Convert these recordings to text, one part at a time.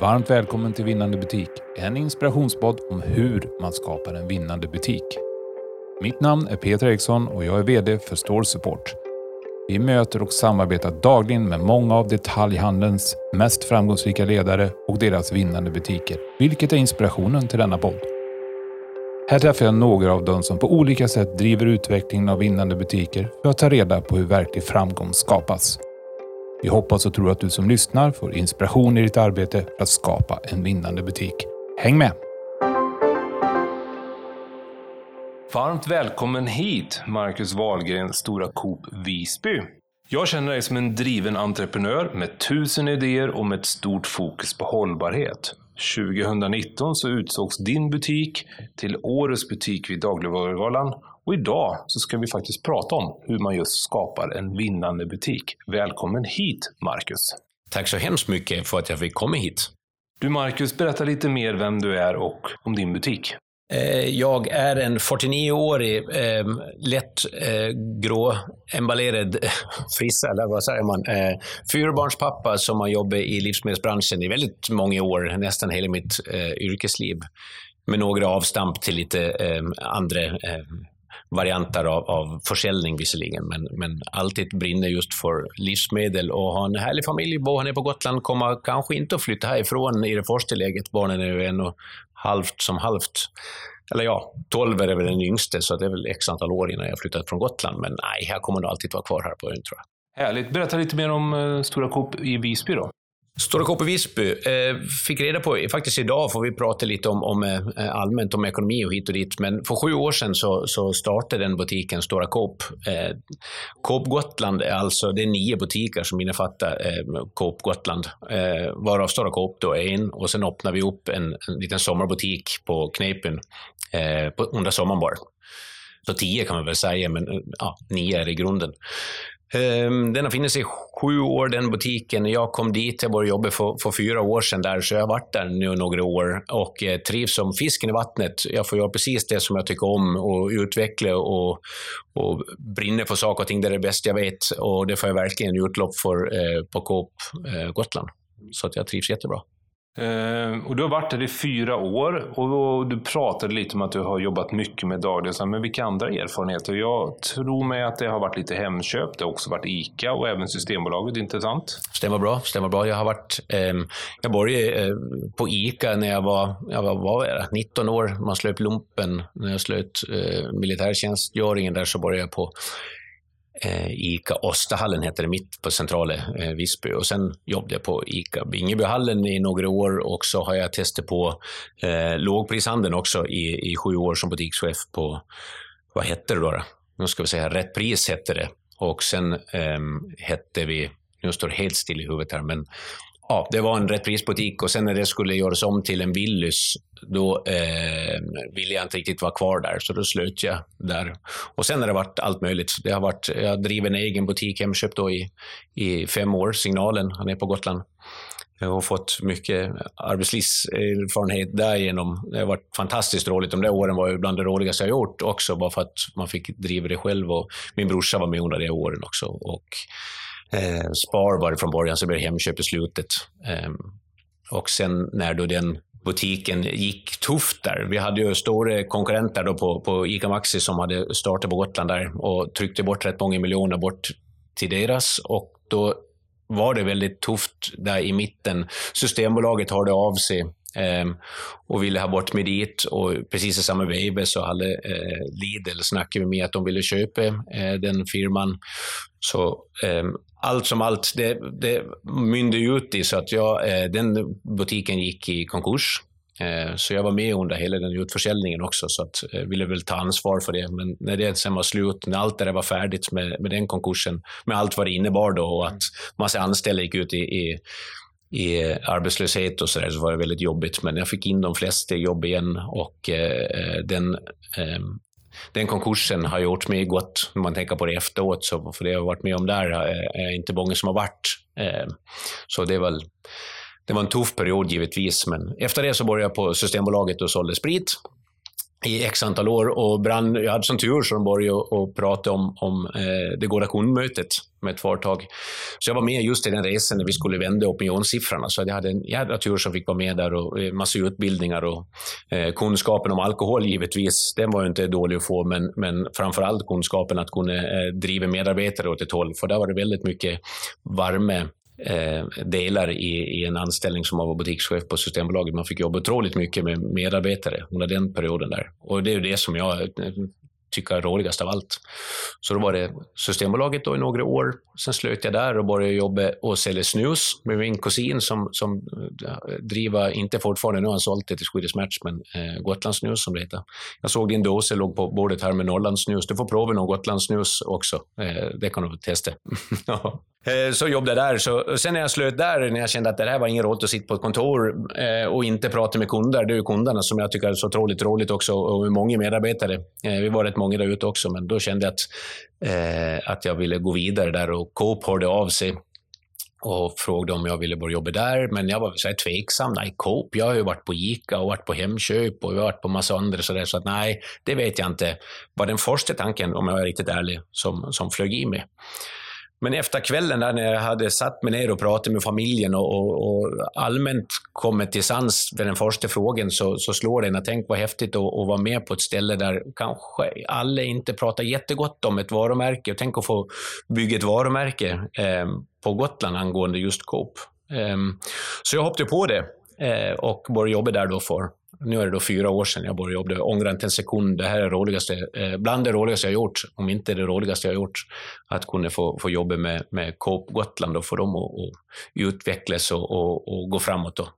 varmt välkommen till Vinnande butik. En inspirationspodd om hur man skapar en vinnande butik. Mitt namn är Peter Eriksson och jag är VD för Store Support. Vi möter och samarbetar dagligen med många av detaljhandelns mest framgångsrika ledare och deras vinnande butiker, vilket är inspirationen till denna podd. Här träffar jag några av dem som på olika sätt driver utvecklingen av vinnande butiker för att ta reda på hur verklig framgång skapas. Vi hoppas och tror att du som lyssnar får inspiration i ditt arbete för att skapa en vinnande butik. Häng med! Varmt välkommen hit, Marcus Wahlgren, Stora Coop Visby. Jag känner dig som en driven entreprenör med tusen idéer och med ett stort fokus på hållbarhet. 2019 så utsågs din butik till Årets butik vid Dagligvarugalan och idag så ska vi faktiskt prata om hur man just skapar en vinnande butik. Välkommen hit, Marcus! Tack så hemskt mycket för att jag fick komma hit. Du, Marcus, berätta lite mer vem du är och om din butik. Eh, jag är en 49-årig, eh, lätt eh, grå emballerad frissa, eller vad säger man, eh, fyrbarnspappa som har jobbat i livsmedelsbranschen i väldigt många år, nästan hela mitt eh, yrkesliv. Med några avstamp till lite andra varianter av, av försäljning visserligen, men, men alltid brinner just för livsmedel och har en härlig familj, bor här nere på Gotland, kommer kanske inte att flytta härifrån i det första läget. Barnen är ju ännu halvt som halvt. Eller ja, 12 är väl den yngste, så det är väl x antal år innan jag flyttat från Gotland. Men nej, jag kommer nog alltid vara kvar här på ön tror jag. Härligt. Berätta lite mer om eh, Stora Coop i Visby då. Stora Coop Visby eh, fick reda på, faktiskt idag får vi prata lite om, om eh, allmänt om ekonomi och hit och dit, men för sju år sedan så, så startade den butiken Stora Coop. Eh, Coop Gotland är alltså, det är nio butiker som innefattar eh, Coop Gotland, eh, varav Stora Coop då är en, och sen öppnar vi upp en, en liten sommarbutik på Kneipen eh, under sommaren bara. Så tio kan man väl säga, men eh, ja, nio är i grunden. Ehm, den har funnits i sju år, den butiken. Jag kom dit, jag började jobba för, för fyra år sedan där, så jag har varit där nu några år och eh, trivs som fisken i vattnet. Jag får göra precis det som jag tycker om och utveckla och, och brinna för saker och ting. Det är det bästa jag vet och det får jag verkligen utlopp för eh, på Coop eh, Gotland. Så att jag trivs jättebra. Eh, och du har varit där i fyra år och du pratade lite om att du har jobbat mycket med dagligvaruhandeln. Men vilka andra erfarenheter? Jag tror mig att det har varit lite Hemköp, det har också varit ICA och även Systembolaget. inte sant? Stämmer bra. Stämmer bra. Jag har varit, eh, jag började eh, på ICA när jag var, jag var, var jag, 19 år. Man slöt lumpen. När jag slöt eh, militärtjänstgöringen där så började jag på Eh, ICA Ostahallen hette det, mitt på centrala eh, Visby. Och sen jobbade jag på ICA Bingebyhallen i några år och så har jag testat på eh, lågprishandeln också i, i sju år som butikschef på, vad hette det då? då? Nu ska vi säga Rätt Pris hette det. Och sen eh, hette vi, nu står det helt still i huvudet här, men ja, det var en reprisbutik och sen när det skulle göras om till en Willys, då eh, ville jag inte riktigt vara kvar där, så då slöt jag där. Och sen har det varit allt möjligt. Det har varit, jag driver en egen butik, Hemköp, då i, i fem år, Signalen, han är på Gotland. Jag har fått mycket arbetslivserfarenhet därigenom. Det har varit fantastiskt roligt. De där åren var ju bland det roligaste jag gjort också, bara för att man fick driva det själv. Och min brorsa var med under de åren också. Och Eh, Spar var det från början, så blev det Hemköp i slutet. Eh, och sen när då den butiken gick tufft där. Vi hade ju stora konkurrenter då på, på ICA Maxi som hade startat på Gotland där och tryckte bort rätt många miljoner bort till deras. Och då var det väldigt tufft där i mitten. Systembolaget hörde av sig eh, och ville ha bort mig dit. Och precis i samma veva så hade eh, Lidl snackat med mig att de ville köpa eh, den firman. Så ehm, allt som allt, det, det mynde ut i så att jag, eh, den butiken gick i konkurs. Eh, så jag var med under hela den utförsäljningen också, så att jag ville väl ta ansvar för det. Men när det sen var slut, när allt det där var färdigt med, med den konkursen, med allt vad det innebar då och att massa anställda gick ut i, i i arbetslöshet och så där, så var det väldigt jobbigt. Men jag fick in de flesta i jobb igen och eh, eh den eh, den konkursen har gjort mig gott, om man tänker på det efteråt, så, för det jag har varit med om där eh, är inte många som har varit. Eh, så det, var, det var en tuff period givetvis, men efter det så började jag på Systembolaget och sålde sprit i x antal år och brann, jag hade som tur så de började och prata om, om eh, det goda kundmötet med ett företag. Så jag var med just i den resan när vi skulle vända opinionssiffrorna. Så jag hade en jädra tur som fick vara med där och eh, massa utbildningar och eh, kunskapen om alkohol givetvis, den var ju inte dålig att få, men, men framför allt kunskapen att kunna eh, driva medarbetare åt ett håll, för där var det väldigt mycket varme eh, delar i, i, en anställning som var butikschef på Systembolaget. Man fick jobba otroligt mycket med medarbetare under den perioden där. Och det är ju det som jag eh, tycker är roligast av allt. Så då var det Systembolaget då i några år. Sen slöt jag där och började jobba och sälja snus med min kusin som, som eh, driver, inte fortfarande, nu har han sålt det till Swedish Match, men eh, Gotlandssnus som det heter. Jag såg din dåse låg på bordet här med Norrlandssnus. Du får prova någon Gotlandssnus också. Eh, det kan du testa. Eh, så jobbade jag där. Så, sen när jag slöt där, när jag kände att det här var ingen roligt att sitta på ett kontor eh, och inte prata med kunder. Det är ju kunderna som jag tycker är så otroligt roligt också och många medarbetare. Eh, vi var rätt många där ute också, men då kände jag att, eh, att jag ville gå vidare där och Coop hörde av sig och frågade om jag ville börja jobba där, men jag var så här tveksam. Nej, Coop, jag har ju varit på ICA och varit på Hemköp och jag har varit på massa andra sådär, så att nej, det vet jag inte. var den första tanken, om jag är riktigt ärlig, som, som flög i mig. Men efter kvällen där när jag hade satt mig ner och pratat med familjen och, och, och allmänt kommit till sans vid den första frågan så, så slår det en att tänk vad häftigt att, att vara med på ett ställe där kanske alla inte pratar jättegott om ett varumärke. Tänk att få bygga ett varumärke eh, på Gotland angående just Coop. Eh, så jag hoppade på det eh, och började jobba där då för nu är det då fyra år sedan jag började jobba. Jag ångrar inte en sekund. Det här är det roligaste, eh, bland det roligaste jag gjort, om inte det roligaste jag gjort. Att kunna få, få jobba med, med Coop Gotland och få dem att, utvecklas och, och, och gå framåt. Då.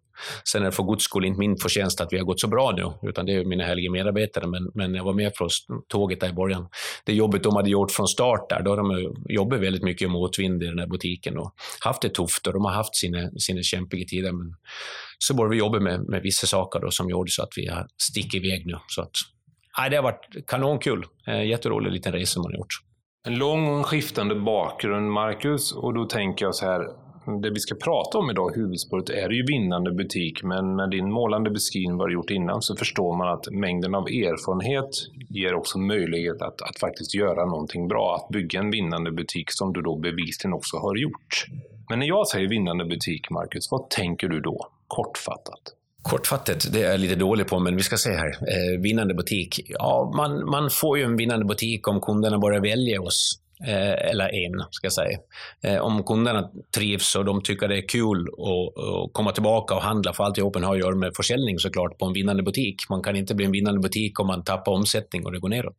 Sen är det för guds skull inte min förtjänst att vi har gått så bra nu, utan det är mina härliga medarbetare. Men, men jag var med på tåget där i början. Det jobbet de hade gjort från start där, då har de jobbat väldigt mycket motvind i den här butiken och haft det tufft och de har haft sina, sina kämpiga tider. Men så började vi jobba med, med vissa saker då, som gjorde så att vi har stickit iväg nu. Så att, nej, det har varit kanonkul. Eh, jätterolig liten resa man har gjort. En lång och skiftande bakgrund, Marcus. Och då tänker jag så här, det vi ska prata om idag, huvudspåret, är ju vinnande butik. Men med din målande beskrivning vad du gjort innan så förstår man att mängden av erfarenhet ger också möjlighet att, att faktiskt göra någonting bra. Att bygga en vinnande butik som du då bevisligen också har gjort. Men när jag säger vinnande butik, Marcus, vad tänker du då? Kortfattat. Kortfattat, det är jag lite dålig på, men vi ska se här. Eh, vinnande butik. Ja, man, man får ju en vinnande butik om kunderna börjar välja oss. Eh, eller en, ska jag säga. Eh, om kunderna trivs och de tycker det är kul att komma tillbaka och handla, för alltihopen har att göra med försäljning såklart på en vinnande butik. Man kan inte bli en vinnande butik om man tappar omsättning och det går neråt.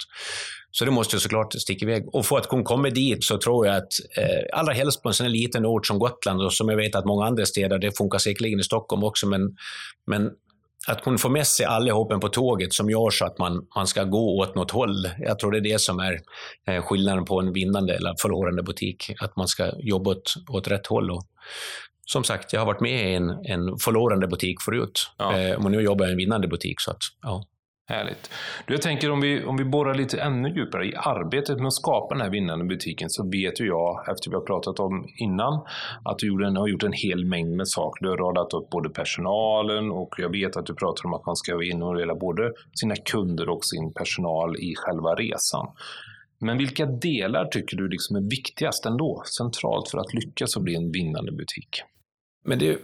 Så det måste såklart sticka iväg. Och för att kunna komma dit så tror jag att, eh, allra helst på en sån här liten ort som Gotland, och som jag vet att många andra städer, det funkar säkerligen i Stockholm också, men, men att kunna få med sig allihopen på tåget som gör så att man, man ska gå åt något håll. Jag tror det är det som är eh, skillnaden på en vinnande eller förlorande butik. Att man ska jobba åt, åt rätt håll. Och, som sagt, jag har varit med i en, en förlorande butik förut. Ja. Eh, och nu jobbar jag i en vinnande butik. Så att, ja. Härligt. Du, jag tänker om vi, om vi borrar lite ännu djupare i arbetet med att skapa den här vinnande butiken så vet ju jag, efter vi har pratat om innan, att du gjorde en, har gjort en hel mängd med saker. Du har radat upp både personalen och jag vet att du pratar om att man ska involvera både sina kunder och sin personal i själva resan. Men vilka delar tycker du liksom är viktigast ändå, centralt för att lyckas och bli en vinnande butik? Men det,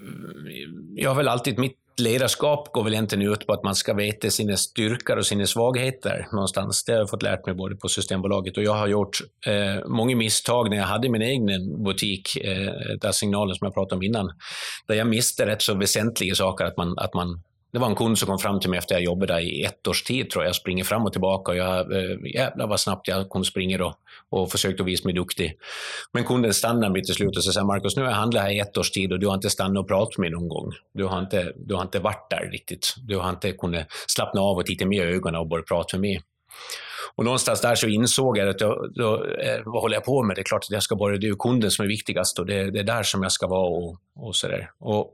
jag har väl alltid mitt ledarskap går väl egentligen ut på att man ska veta sina styrkor och sina svagheter någonstans. Det har jag fått lärt mig både på Systembolaget och jag har gjort eh, många misstag när jag hade min egen butik, eh, där signalen som jag pratade om innan, där jag miste rätt så väsentliga saker. Att man, att man det var en kund som kom fram till mig efter att jag jobbade där i ett års tid, tror jag. Jag springer fram och tillbaka och jag, eh, jävlar vad snabbt jag kunde springa då och försökte visa mig duktig. Men kunden stannade mig till slut och sa Marcus, nu har jag handlat här i ett års tid och du har inte stannat och pratat med mig någon gång. Du har inte, du har inte varit där riktigt. Du har inte kunnat slappna av och titta mig i ögonen och börja prata med mig. Och någonstans där så insåg jag att jag, då, eh, vad håller jag på med? Det är klart att jag ska bara, det är kunden som är viktigast och det, det är där som jag ska vara och, och sådär. Och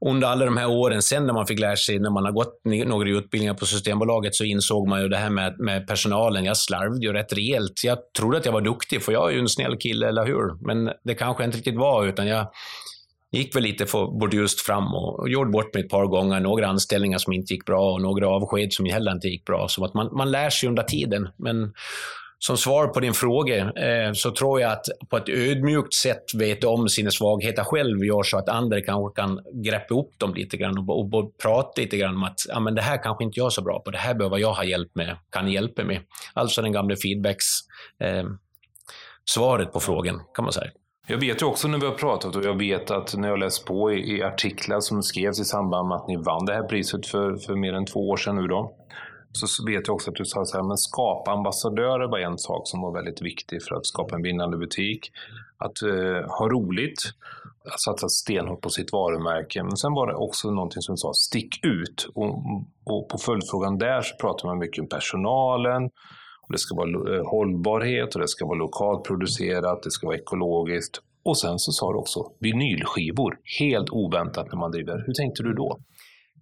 under alla de här åren sen när man fick lära sig, när man har gått några utbildningar på Systembolaget, så insåg man ju det här med, med personalen. Jag slarvade ju rätt rejält. Jag trodde att jag var duktig, för jag är ju en snäll kille, eller hur? Men det kanske inte riktigt var, utan jag gick väl lite för burdust fram och, och gjorde bort mig ett par gånger. Några anställningar som inte gick bra och några avsked som heller inte gick bra. Så att man, man lär sig under tiden. Men som svar på din fråga eh, så tror jag att på ett ödmjukt sätt veta om sina svagheter själv gör så att andra kanske kan greppa upp dem lite grann och, och, och prata lite grann om att ja, men det här kanske inte jag är så bra på, det här behöver jag ha hjälp med, kan hjälpa mig. Alltså den gamla feedbacks eh, svaret på frågan kan man säga. Jag vet ju också när vi har pratat och jag vet att när jag läst på i, i artiklar som skrevs i samband med att ni vann det här priset för, för mer än två år sedan nu då. Så vet jag också att du sa så här, men skapa ambassadörer var en sak som var väldigt viktig för att skapa en vinnande butik. Att eh, ha roligt, att satsa stenhårt på sitt varumärke. Men sen var det också någonting som du sa, stick ut. Och, och på följdfrågan där så pratar man mycket om personalen, det ska vara eh, hållbarhet och det ska vara lokalt producerat, det ska vara ekologiskt. Och sen så sa du också vinylskivor, helt oväntat när man driver. Hur tänkte du då?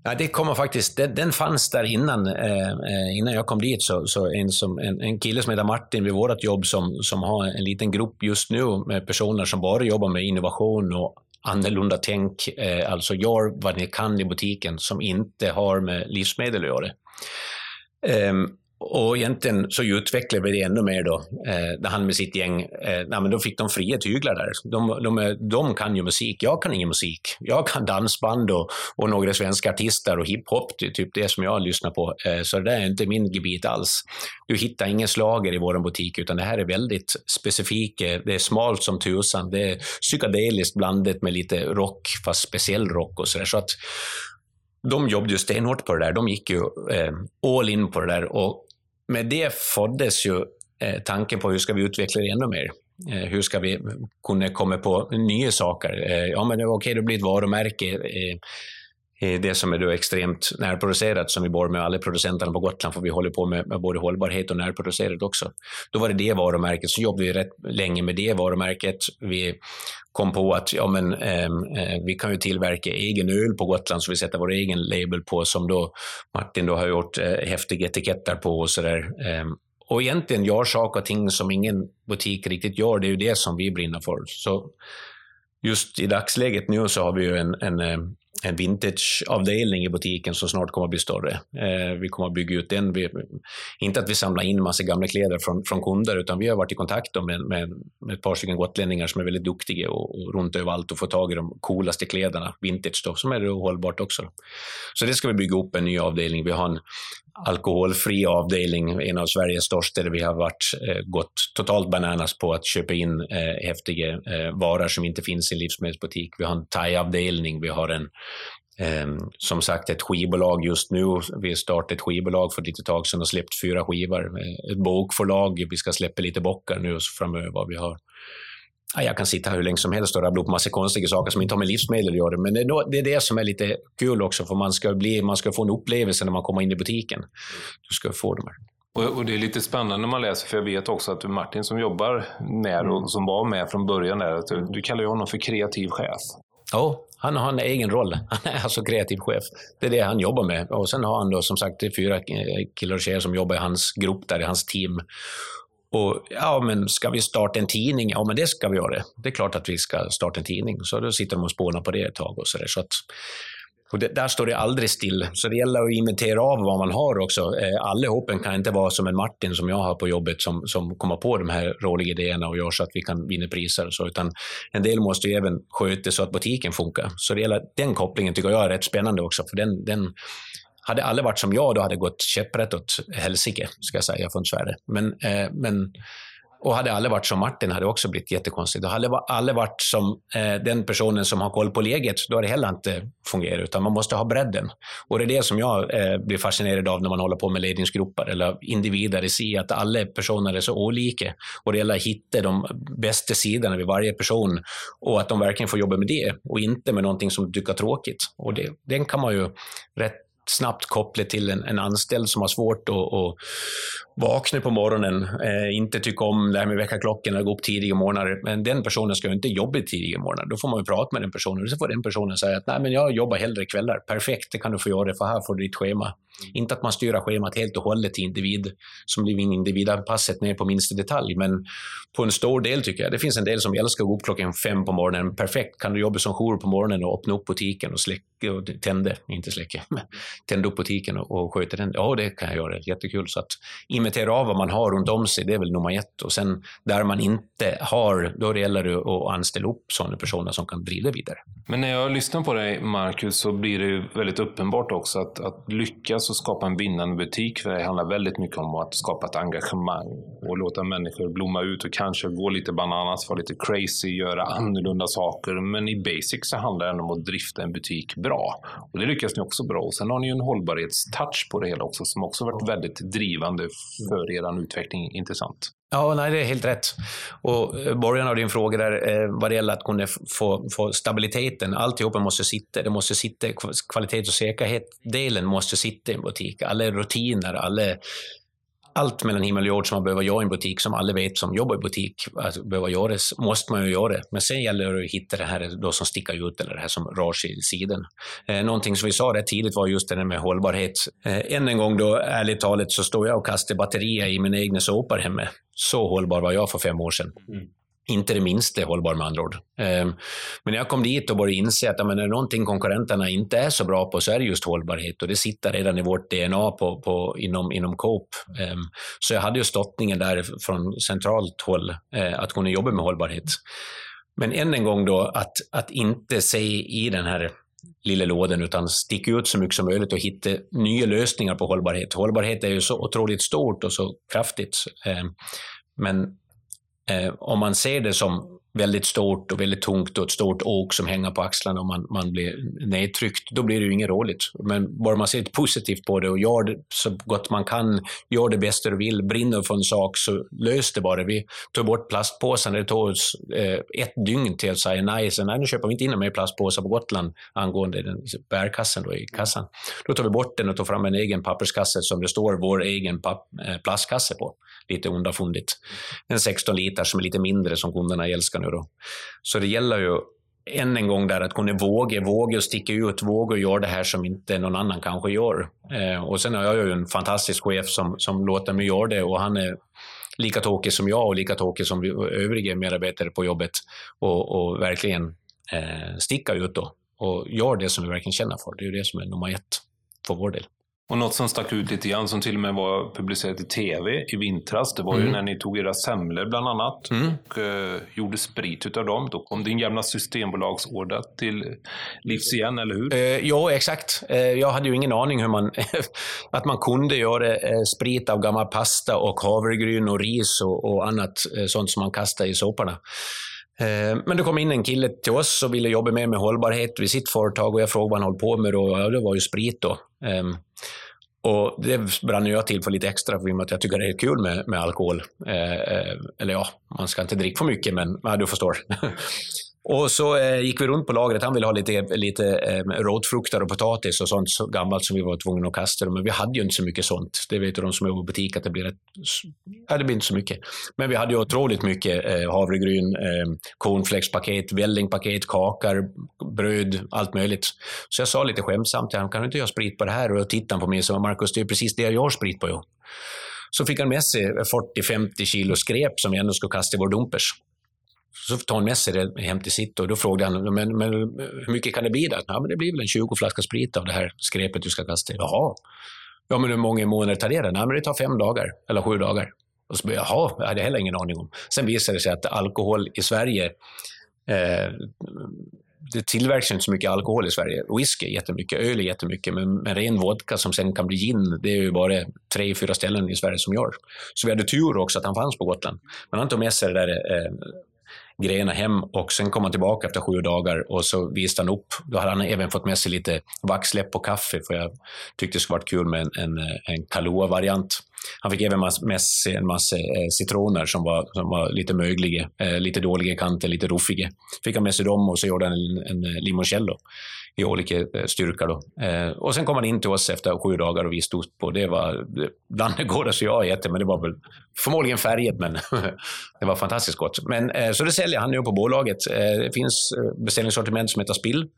Ja, det kommer faktiskt, den, den fanns där innan, eh, eh, innan jag kom dit. Så, så en, som, en, en kille som heter Martin vid vårt jobb som, som har en liten grupp just nu med personer som bara jobbar med innovation och annorlunda tänk, eh, alltså gör vad ni kan i butiken som inte har med livsmedel att göra. Um, och egentligen så utvecklade vi det ännu mer då, eh, när han med sitt gäng, eh, nej, men då fick de fria tyglar där. De, de, de kan ju musik, jag kan ingen musik. Jag kan dansband och, och några svenska artister och hiphop, typ det som jag lyssnar på. Eh, så det där är inte min gebit alls. Du hittar ingen slager i vår butik, utan det här är väldigt specifikt. Eh, det är smalt som tusan, det är psykedeliskt blandat med lite rock, fast speciell rock och sådär. Så att de jobbade ju stenhårt på det där. De gick ju eh, all in på det där. Och med det föddes ju eh, tanken på hur ska vi utveckla det ännu mer. Eh, hur ska vi kunna komma på nya saker? Eh, ja, men okej, okay, det blir ett varumärke. Eh, det som är då extremt närproducerat som vi bor med alla producenterna på Gotland för vi håller på med, med både hållbarhet och närproducerat också. Då var det det varumärket, så jobbade vi rätt länge med det varumärket. Vi kom på att ja, men, ehm, eh, vi kan ju tillverka egen öl på Gotland så vi sätter vår egen label på som då Martin då har gjort eh, häftiga etiketter på och sådär. Eh, och egentligen gör saker och ting som ingen butik riktigt gör, det är ju det som vi brinner för. Så just i dagsläget nu så har vi ju en, en eh, en vintageavdelning i butiken som snart kommer att bli större. Eh, vi kommer att bygga ut den. Vi, inte att vi samlar in massa gamla kläder från, från kunder, utan vi har varit i kontakt med, med, med ett par stycken gotlänningar som är väldigt duktiga och, och runt överallt och få tag i de coolaste kläderna, vintage då, som är hållbart också. Så det ska vi bygga upp en ny avdelning. Vi har en alkoholfri avdelning, en av Sveriges största, där vi har varit, eh, gått totalt bananas på att köpa in eh, häftiga eh, varor som inte finns i en livsmedelsbutik. Vi har en thai-avdelning, vi har en eh, som sagt ett skivbolag just nu. Vi startade ett skivbolag för ett litet tag sedan och släppt fyra skivor. Eh, ett bokförlag, vi ska släppa lite bockar nu framöver. Vi har jag kan sitta hur länge som helst och rabbla upp massa konstiga saker som inte har med livsmedel att göra. Men det är, det som är lite kul också, för man ska, bli, man ska få en upplevelse när man kommer in i butiken. Du ska få de här. Och, det är lite spännande när man läser, för jag vet också att Martin som jobbar med och som var med från början, där, att du, du kallar ju honom för kreativ chef. Ja, han har en egen roll. Han är alltså kreativ chef. Det är det han jobbar med. Och sen har han då som sagt fyra killar och tjejer som jobbar i hans grupp, där i hans team. Och ja, men ska vi starta en tidning? Ja, men det ska vi göra. Det är klart att vi ska starta en tidning. Så då sitter de och spånar på det ett tag och så där. Så att, och det, där står det aldrig still. Så det gäller att inventera av vad man har också. Eh, allihopen kan inte vara som en Martin som jag har på jobbet som, som kommer på de här roliga idéerna och gör så att vi kan vinna priser. Och så, utan en del måste ju även sköta så att butiken funkar. Så det gäller, den kopplingen tycker jag är rätt spännande också. För den, den, hade alla varit som jag, då hade det gått käpprätt åt helsike, ska jag säga. Jag får inte svära. Men, eh, men, och hade alla varit som Martin hade det också blivit jättekonstigt. Och hade alla varit som eh, den personen som har koll på läget, då hade det heller inte fungerat. Utan man måste ha bredden. Och det är det som jag eh, blir fascinerad av när man håller på med ledningsgrupper eller individer i sig, att alla personer är så olika. Och det gäller att hitta de bästa sidorna vid varje person och att de verkligen får jobba med det och inte med någonting som du tycker är tråkigt. Och det, den kan man ju rätt snabbt kopplat till en, en anställd som har svårt att, att, vakna på morgonen, eh, inte tycka om det här med väckarklockan eller gå upp tidiga morgnar. Men den personen ska ju inte jobba tidiga morgnar. Då får man ju prata med den personen och så får den personen säga att nej, men jag jobbar hellre kvällar. Perfekt, det kan du få göra för här får du ditt schema. Mm. Inte att man styr schemat helt och hållet till individ, som blir individanpassat ner på minsta detalj, men på en stor del tycker jag. Det finns en del som älskar att gå upp klockan fem på morgonen. Perfekt, kan du jobba som jour på morgonen och öppna upp butiken och släcka och tända, inte släcka, men tända upp butiken och, och sköta den. Ja, det kan jag göra. Jättekul. Så att inventera av vad man har runt om sig, det är väl nummer ett. Och sen där man inte har, då gäller det att anställa upp sådana personer som kan driva vidare. Men när jag lyssnar på dig, Marcus, så blir det ju väldigt uppenbart också att, att lyckas och skapa en vinnande butik, för det handlar väldigt mycket om att skapa ett engagemang och låta människor blomma ut och kanske gå lite bananas, vara lite crazy, göra annorlunda saker. Men i basic så handlar det om att drifta en butik bra. Och det lyckas ni också bra. Och sen har ni ju en hållbarhetstouch på det hela också, som också varit väldigt drivande för er utveckling. Intressant. Ja, nej, det är helt rätt. Och eh, början av din fråga där, eh, vad det gäller att kunna få, få stabiliteten, alltihopa måste sitta. Det måste sitta, kvalitet och säkerhet-delen måste sitta i en butik. Alla rutiner, alla allt mellan himmel och jord som man behöver göra i en butik, som alla vet som jobbar i butik, att behöver göras, måste man ju göra. Men sen gäller det att hitta det här då som sticker ut, eller det här som rör sig i sidan. Eh, någonting som vi sa rätt tidigt var just det där med hållbarhet. Eh, än en gång då, ärligt talat, så står jag och kastar batterier i mina egna såpor hemma. Så hållbar var jag för fem år sedan. Mm inte det minsta hållbar med andra ord. Ehm, men när jag kom dit och började inse att men, är någonting konkurrenterna inte är så bra på så är det just hållbarhet och det sitter redan i vårt DNA på, på, inom, inom Coop. Ehm, så jag hade ju stottningen där från centralt håll eh, att kunna jobba med hållbarhet. Men än en gång då, att, att inte se i den här lilla lådan utan sticka ut så mycket som möjligt och hitta nya lösningar på hållbarhet. Hållbarhet är ju så otroligt stort och så kraftigt. Eh, men eh, om man ser det som väldigt stort och väldigt tungt och ett stort åk som hänger på axlarna och man, man blir nedtryckt, då blir det ju inget roligt. Men bara man ser ett positivt på det och gör det så gott man kan, gör det bästa du vill, brinner för en sak, så lös det bara. Vi tog bort plastpåsen, det tog oss eh, ett dygn till att säga nej, så nej, nu köper vi inte in mer plastpåsar på Gotland angående den bärkassen då i kassan. Då tar vi bort den och tar fram en egen papperskasse som det står vår egen eh, plastkasse på. Lite underfundigt. En 16 liter som är lite mindre som kunderna älskar nu då. Så det gäller ju än en gång där att kunna våga, våga sticka ut, våga göra det här som inte någon annan kanske gör. Eh, och sen har jag ju en fantastisk chef som, som låter mig göra det och han är lika tokig som jag och lika tokig som övriga medarbetare på jobbet och, och verkligen eh, sticka ut då och gör det som vi verkligen känner för. Det är ju det som är nummer ett för vår del. Och något som stack ut lite grann, som till och med var publicerat i tv i vintras, det var mm. ju när ni tog era semlor bland annat mm. och uh, gjorde sprit utav dem. Då kom din gamla systembolagsorder till livs igen, eller hur? Uh, ja, exakt. Uh, jag hade ju ingen aning hur man, att man kunde göra sprit av gammal pasta och havregryn och ris och, och annat sånt som man kastar i soporna. Men det kom in en kille till oss och ville jobba med, med hållbarhet vid sitt företag och jag frågade vad han höll på med och ja, det var ju sprit då. Um, och det brann jag till för lite extra, för att jag tycker det är kul med, med alkohol. Eh, eh, eller ja, man ska inte dricka för mycket, men ja, du förstår. Och så eh, gick vi runt på lagret. Han ville ha lite, lite eh, rotfrukter och potatis och sånt så gammalt som vi var tvungna att kasta. Men vi hade ju inte så mycket sånt. Det vet ju de som jobbar i butik att det blir, ett, ja, det blir inte så mycket. Men vi hade ju otroligt mycket eh, havregryn, eh, cornflakespaket, vällingpaket, kakor, bröd, allt möjligt. Så jag sa lite skämtsamt till honom, kan du inte göra sprit på det här? Och då tittade han på mig och sa, Marcus, det är precis det jag gör sprit på. Jo. Så fick han med sig 40-50 kilo skräp som vi ändå skulle kasta i vår dumpers. Så tar han med sig det hem till sitt och då frågade han, men, men hur mycket kan det bli? Då? Ja, men det blir väl en 20 flaskor sprit av det här skräpet du ska kasta. Jaha. Ja, men hur många månader tar det? Nej, men det tar fem dagar eller sju dagar. Och så, jaha, det hade jag heller ingen aning om. Sen visade det sig att alkohol i Sverige eh, det tillverkas inte så mycket alkohol i Sverige. Whisky jättemycket, öl är jättemycket, men, men ren vodka som sen kan bli gin, det är ju bara tre, fyra ställen i Sverige som gör. Så vi hade tur också att han fanns på Gotland. Men han tog med sig det där eh, grejerna hem och sen kom han tillbaka efter sju dagar och så visade han upp. Då hade han även fått med sig lite vaxläpp och kaffe för jag tyckte det skulle varit kul med en, en, en Kahlua-variant han fick även med sig en massa eh, citroner som var, som var lite mögliga, eh, lite dåliga i kanten, lite ruffiga. Fick han med sig dem och så gjorde han en, en eh, limoncello i olika styrkor. Då. Och sen kom han in till oss efter sju dagar och vi stod på. Det var bland det godaste jag har ätit, men det var väl förmodligen färget, men det var fantastiskt gott. Men, så det säljer han nu på bolaget. Det finns beställningssortiment som heter Spill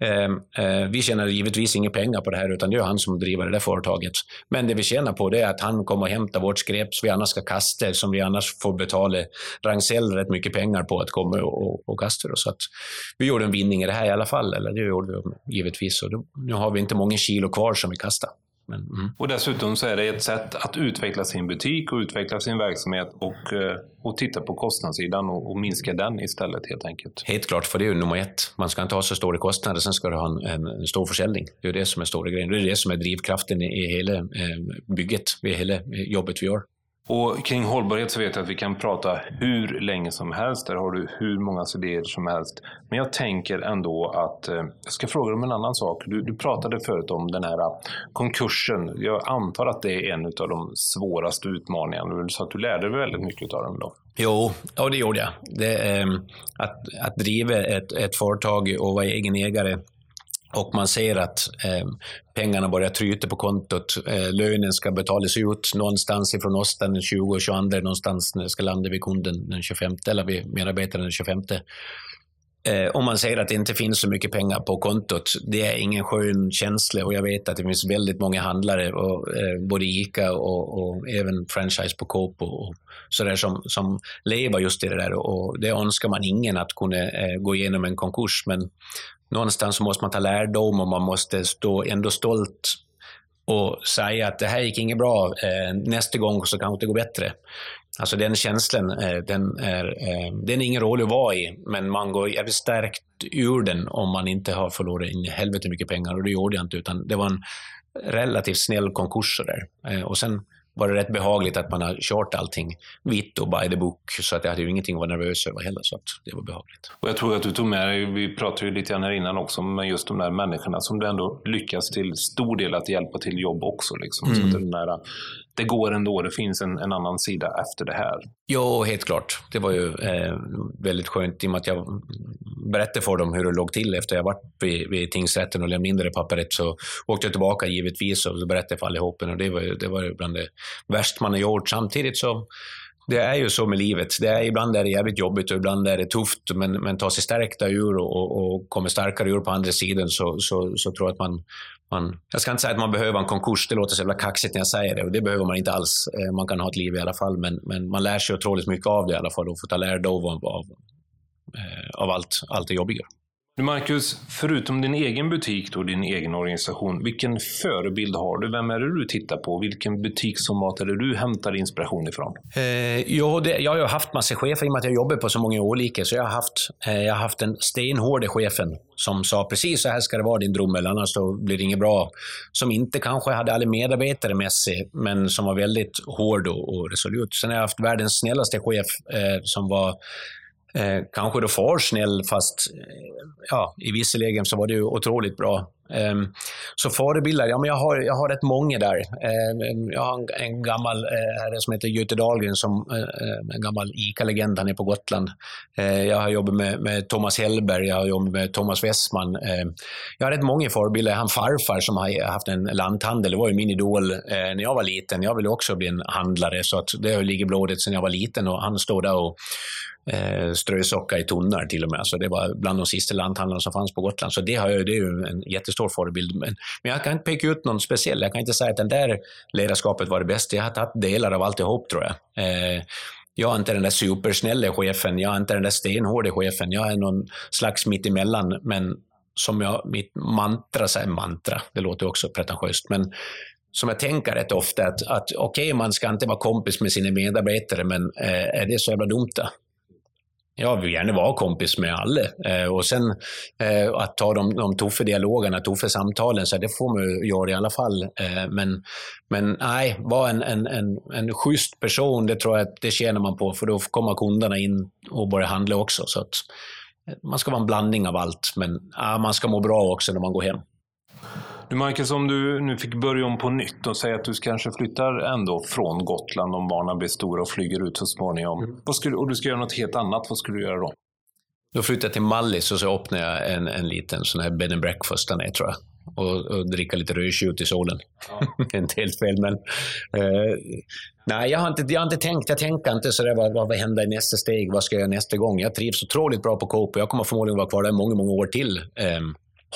Ehm, eh, vi tjänar givetvis inga pengar på det här, utan det är han som driver det där företaget. Men det vi tjänar på det är att han kommer och hämtar vårt skräp som vi annars ska kasta, som vi annars får betala Rangsell rätt mycket pengar på att komma och, och kasta. Så att vi gjorde en vinning i det här i alla fall, eller det gjorde vi givetvis. Och då, nu har vi inte många kilo kvar som vi kastar. Men, mm. Och dessutom så är det ett sätt att utveckla sin butik och utveckla sin verksamhet och, eh, och titta på kostnadssidan och, och minska den istället helt enkelt. Helt klart, för det är ju nummer ett. Man ska inte ha så stora kostnader, sen ska du ha en, en stor försäljning. Det är det som är stora grejen. Det är det som är drivkraften i, i hela eh, bygget, i hela jobbet vi gör. Och kring hållbarhet så vet jag att vi kan prata hur länge som helst. Där har du hur många idéer som helst. Men jag tänker ändå att eh, jag ska fråga om en annan sak. Du, du pratade förut om den här eh, konkursen. Jag antar att det är en av de svåraste utmaningarna. Du sa att du lärde dig väldigt mycket av den då. Jo, ja, det gjorde jag. Det, eh, att, att driva ett, ett företag och vara egen ägare och man ser att eh, pengarna börjar tryta på kontot. Eh, lönen ska betalas ut någonstans ifrån oss den 20 och 22, någonstans när det ska landa vid kunden den 25, eller vid medarbetaren den 25. Eh, om man säger att det inte finns så mycket pengar på kontot, det är ingen skön känsla och jag vet att det finns väldigt många handlare, och, eh, både ICA och, och, även franchise på Coop och, och sådär som, som lever just i det där och det önskar man ingen att kunna eh, gå igenom en konkurs men någonstans måste man ta lärdom och man måste stå ändå stolt och säga att det här gick inget bra, eh, nästa gång så kanske det går bättre. Alltså den känslan, eh, den, är, eh, den är ingen rolig att vara i, men man går jävligt stärkt ur den om man inte har förlorat in helvete mycket pengar och det gjorde jag inte, utan det var en relativt snäll konkurs där. Och sen var det rätt behagligt att man har kört allting vitt och by the book. Så att jag hade ju ingenting att vara nervös över heller. Så att det var behagligt. Och jag tror att du tog med dig, vi pratade ju lite grann här innan också, men just de där människorna som du ändå lyckas till stor del att hjälpa till jobb också. Liksom. Mm. Så att den där det går ändå, det finns en, en, annan sida efter det här. Jo, helt klart. Det var ju eh, väldigt skönt i och med att jag berättade för dem hur det låg till efter jag varit vid, vid tingsrätten och lämnade in det pappret. Så åkte jag tillbaka givetvis och berättade för allihop. Och det var, det var bland det värsta man har gjort. Samtidigt så det är ju så med livet. Det är, ibland är det jävligt jobbigt och ibland är det tufft, men, men ta sig stärkta ur och, och, och kommer starkare ur på andra sidan så, så, så tror jag att man, man... Jag ska inte säga att man behöver en konkurs, det låter så jävla kaxigt när jag säger det, och det behöver man inte alls. Eh, man kan ha ett liv i alla fall, men, men man lär sig otroligt mycket av det i alla fall och får ta lärdom av, av, eh, av allt, allt det jobbiga. Du Marcus, förutom din egen butik och din egen organisation, vilken förebild har du? Vem är det du tittar på? Vilken butiksformat är det du hämtar inspiration ifrån? Eh, jo, det, jag har haft massa chefer i och med att jag jobbar på så många olika, så jag har haft, eh, jag har haft den stenhårde chefen som sa precis så här ska det vara din Drummel, annars då blir det inget bra. Som inte kanske hade alla medarbetare med sig, men som var väldigt hård och, och resolut. Sen har jag haft världens snällaste chef eh, som var Eh, kanske då för snäll, fast eh, ja, i vissa lägen så var det ju otroligt bra. Eh, så förebilder, ja men jag har, jag har rätt många där. Eh, jag har en, en gammal eh, herre som heter Göte Dahlgren, som, eh, eh en gammal ICA-legend, han är på Gotland. Eh, jag har jobbat med, med Thomas Hellberg, jag har jobbat med Thomas Westman. Ehm, jag har rätt många förebilder. Han farfar som har haft en lanthandel, det var ju min idol eh, när jag var liten. Jag ville också bli en handlare, så att det har ligger blodet sedan jag var liten och han stod där och eh, strösocka i tunnar till och med. Så det var bland de sista lanthandlarna som fanns på Gotland. Så det, har jag, det är ju en jättestor förebild. Men, men jag kan inte peka ut någon speciell. Jag kan inte säga att det där ledarskapet var det bästa. Jag har tagit delar av alltihop tror jag. Eh, jag är inte den där supersnälla chefen, jag är inte den där stenhårda chefen. Jag är någon slags mittemellan, men som jag, mitt mantra, säger mantra, det låter också pretentiöst, men som jag tänker rätt ofta att, att okej, okay, man ska inte vara kompis med sina medarbetare, men eh, är det så jävla dumt då? Jag vill gärna vara kompis med alla. Eh, och sen eh, att ta de, de tuffa dialogerna, tuffa samtalen, så det får man ju göra i alla fall. Eh, men, men nej, vara en, en, en, en schysst person, det tror jag att det tjänar man på, för då kommer kunderna in och börjar handla också. Så att, eh, man ska vara en blandning av allt, men ja, man ska må bra också när man går hem. Du Michael, om du nu fick börja om på nytt och säga att du kanske flyttar ändå från Gotland om barnen blir stora och flyger ut så småningom. Mm. Vad skulle, och du ska göra något helt annat, vad skulle du göra då? Då flyttar jag till Mallis och så öppnar jag en, en liten sån här bed and breakfast där nere tror jag. Och, och dricka lite rödtjut i solen. Ja. inte helt fel, men... Eh, nej, jag har, inte, jag har inte tänkt. Jag tänker inte sådär, vad, vad händer i nästa steg? Vad ska jag göra nästa gång? Jag trivs otroligt bra på Coop och jag kommer förmodligen vara kvar där många, många år till. Eh,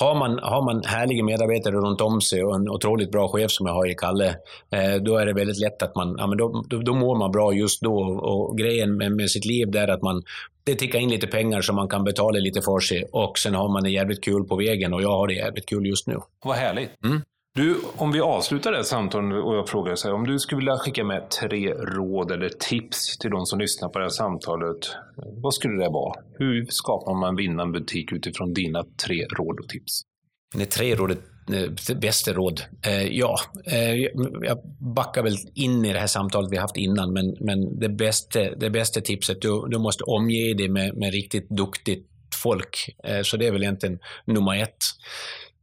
har man, har man härliga medarbetare runt om sig och en otroligt bra chef som jag har i Kalle, eh, då är det väldigt lätt att man, ja, men då, då, då mår man bra just då. Och grejen med, med sitt liv är att man, det tickar in lite pengar så man kan betala lite för sig och sen har man det jävligt kul på vägen och jag har det jävligt kul just nu. Vad härligt. Mm. Du, om vi avslutar det här samtalet och jag frågar så här, om du skulle vilja skicka med tre råd eller tips till de som lyssnar på det här samtalet, vad skulle det vara? Hur skapar man vinnande butik utifrån dina tre råd och tips? Det tre råd det bästa råd? Eh, ja, eh, jag backar väl in i det här samtalet vi haft innan, men, men det, bästa, det bästa tipset, du, du måste omge dig med, med riktigt duktigt folk. Så det är väl egentligen nummer ett.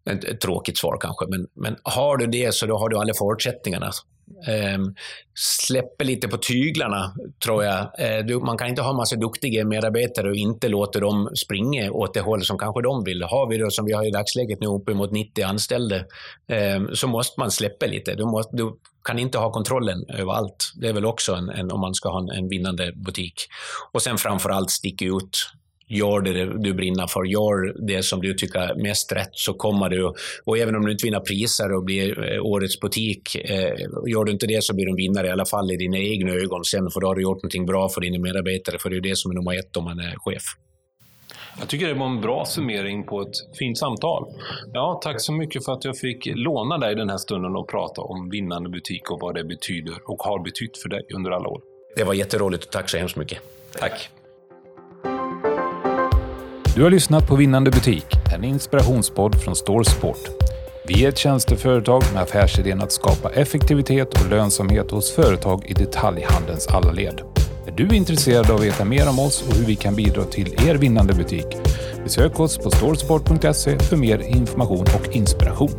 Ett, tråkigt svar kanske, men, men har du det så då har du alla förutsättningarna. Eh, släpper lite på tyglarna, tror jag. Eh, du, man kan inte ha massa duktiga medarbetare och inte låta dem springa åt det håll som kanske de vill. Har vi då, som vi har i dagsläget nu, uppemot 90 anställda, eh, så måste man släppa lite. Du, måste, du, kan inte ha kontrollen över allt. Det är väl också en, en om man ska ha en, en vinnande butik. Och sen framför allt sticka ut gör det du brinner för, gör det som du tycker är mest rätt så kommer du, och även om du inte vinner priser och blir eh, årets butik, eh, gör du inte det så blir du en vinnare i alla fall i dina egna ögon sen, för då har du gjort någonting bra för dina medarbetare, för det är det som är nummer ett om man är chef. Jag tycker det var en bra summering på ett fint samtal. Ja, tack så mycket för att jag fick låna dig den här stunden och prata om vinnande butik och vad det betyder och har betytt för dig under alla år. Det var jätteroligt och tack så hemskt mycket. Tack. Du har lyssnat på Vinnande butik, en inspirationspodd från Store Sport. Vi är ett tjänsteföretag med affärsidén att skapa effektivitet och lönsamhet hos företag i detaljhandelns alla led. Är du intresserad av att veta mer om oss och hur vi kan bidra till er vinnande butik? Besök oss på storesport.se för mer information och inspiration.